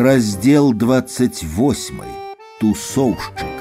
Раздел 28. Тусоўшчык.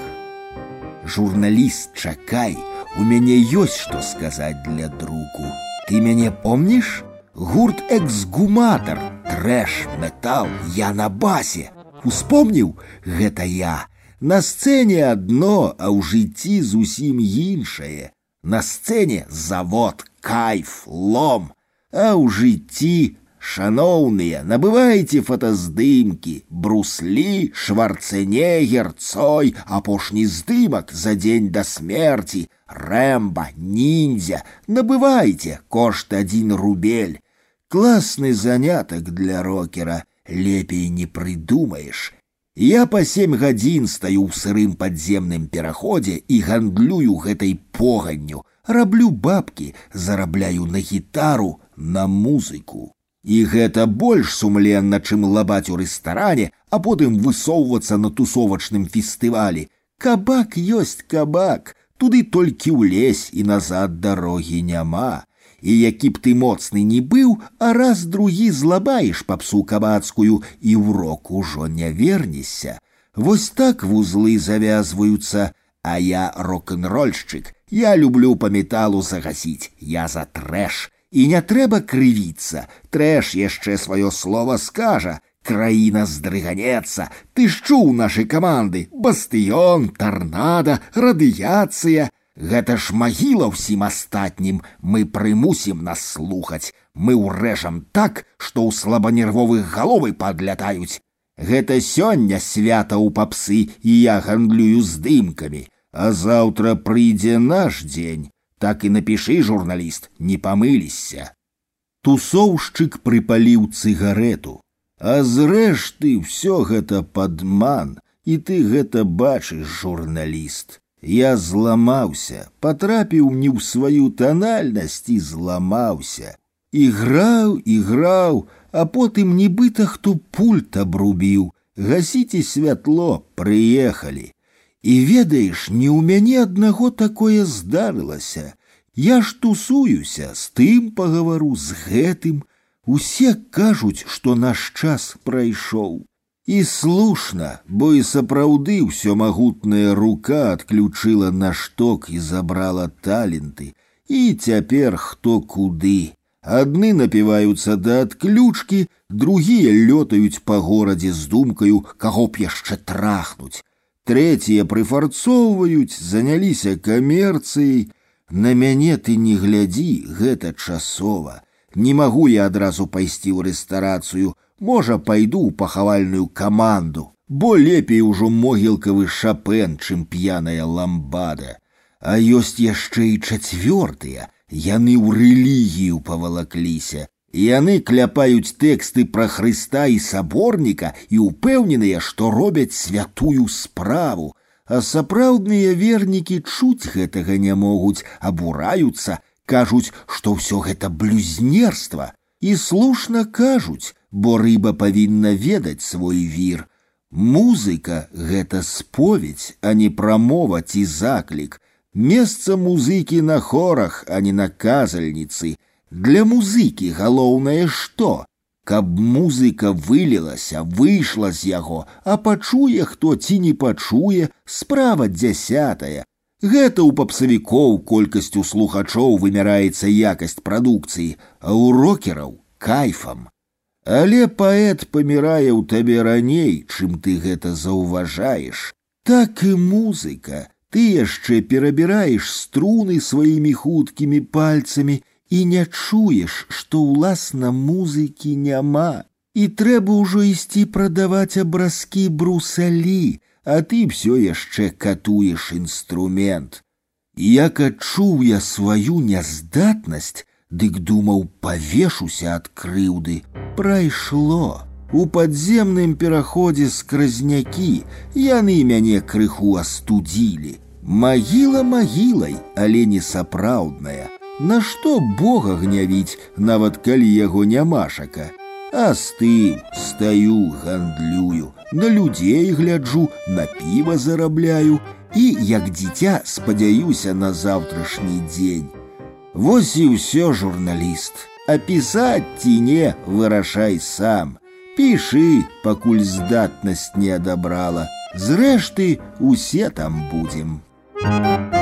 Журналіст, чакай, у мяне ёсць што сказаць для другу. Ты мяне помніш? Гурт эксгуматор, трэш, метал, я на басе. Успомніў, гэта я. На сцэне адно, а ў жыцці зусім іншае. На сцэне завод, кайф, лом, а ў жыцці Шаноўныя, набывайце фотаздымкі, бруслі, шварцэнегер, цой, апошні здымак за дзень да смерці, рэмба, ніндзя, набывайце кошт адзін рубель. Класны занятак для рокера, лепей не прыдумаеш. Я па сем гадзін стаю ў сырым падземным пераходзе і гандлюю гэтай поганню, раблю бабкі, зарабляю на гітару, на музыку. І гэта больш сумленна, чым лабаць у рэстаране, а потым высоўвацца на тусовачным фестывалі. Кабак ёсць кабак, туды толькі ўлезь і назад дарогі няма. І які б ты моцны не быў, а раз другі злабаеш папсу кабацкую і ў рок ужо не вернешся. Вось так вузлы завязваюцца, а я рок-н-рольшчык. Я люблю па металу загасіць, я за трэш. І не трэба крывіцца, трэш яшчэ сваё слово скажа. Краіна здрыганецца, ты ж чуў нашы каманды, бастыён, тарнада, радыяцыя. Гэта ж магіла ўсім астатнім, мы прымусім нас слухаць. Мы ўрэжам так, што ў слабанервовых галовы падлятаюць. Гэта сёння свята ў папсы і я гандлюю здымкамі, а заўтра прыйдзе наш дзень так і напішы журналіст не памыліся тусоўшчык прыпаліў цыгарету а зрэшты ўсё гэта падман і ты гэта бачыш журналіст я зламаўся патрапіў не ў сваю танальнасць і зламаўся іграў іграў а потым нібыта хто пульт абрубіў гасіце святло прыехалі і ведаеш, не ў мяне аднаго такое здарылася. Я ж тусуюся, з тым пагавару з гэтым. Усе кажуць, што наш час прайшоў. І слушна, бо і сапраўды ўсё магутная рука адключыла наш ток і забрала таленты. І цяпер хто куды. Адны напіваюцца да адключкі, другія лётаюць па горадзе з думкаю, каго б яшчэ трахнуць трэція прыфарцоўваюць, заняліся камерцыяй. На мяне ты не глядзі, гэта часова. Не магу я адразу пайсці ў рэстарацыю, можа, пайду ў пахавальную каманду, бо лепей ужо могілкавы шапен, чым п'яная ламбада. А ёсць яшчэ і чацвёртыя, яны ў рэлігію павалакліся, Яны кляпаюць тэксты пра Хрыста і саборніка і ўпэўненыя, што робяць святую справу, а сапраўдныя вернікі чуць гэтага не могуць, абураюцца, кажуць, што ўсё гэта блюзнерства. І слушна кажуць, бо рыба павінна ведаць свой вір. Музыка гэта споведь, а не прамова ці заклік. Месца музыкі на хорах, а не на казальніцы – для музыкі галоўнае што? Каб музыка вылілася, выйшла з яго, а пачуе хто ці не пачуе, справа дзясятая. Гэта ў папсавікоў колькасцю слухачоў вымяраецца якасць прадукцыі, а ў рокераў кайфам. Але паэт памірае ў табе раней, чым ты гэта заўважаеш. Так і музыка. Ты яшчэ перабіраеш струны сваімі хуткімі пальцамі і не чуеш, што ўласна музыкі няма. І трэба ўжо ісці прадаваць абразкі брусалі, а ты все яшчэ катуеш інструмент. Як адчуў я сваю няздатнасць, дык думаў, павешуся ад крыўды, прайшло. У падземным пераходзе скразнякі яны мяне крыху астудзілі. Магіла магілай, але не сапраўдная. Нашто Бога гнявіць, нават калі яго нямашака. Астыў, стаю, гандлюю, на людзей гляджу, на піва зарабляю і, як дзіця, спадзяюся на заўтрашні дзень. Вось і ўсё журналіст. А пісаць ці не вырашай сам. Піши, пакуль здатнасць не адабрала. Зрэшты, усе там будзем. Thank you.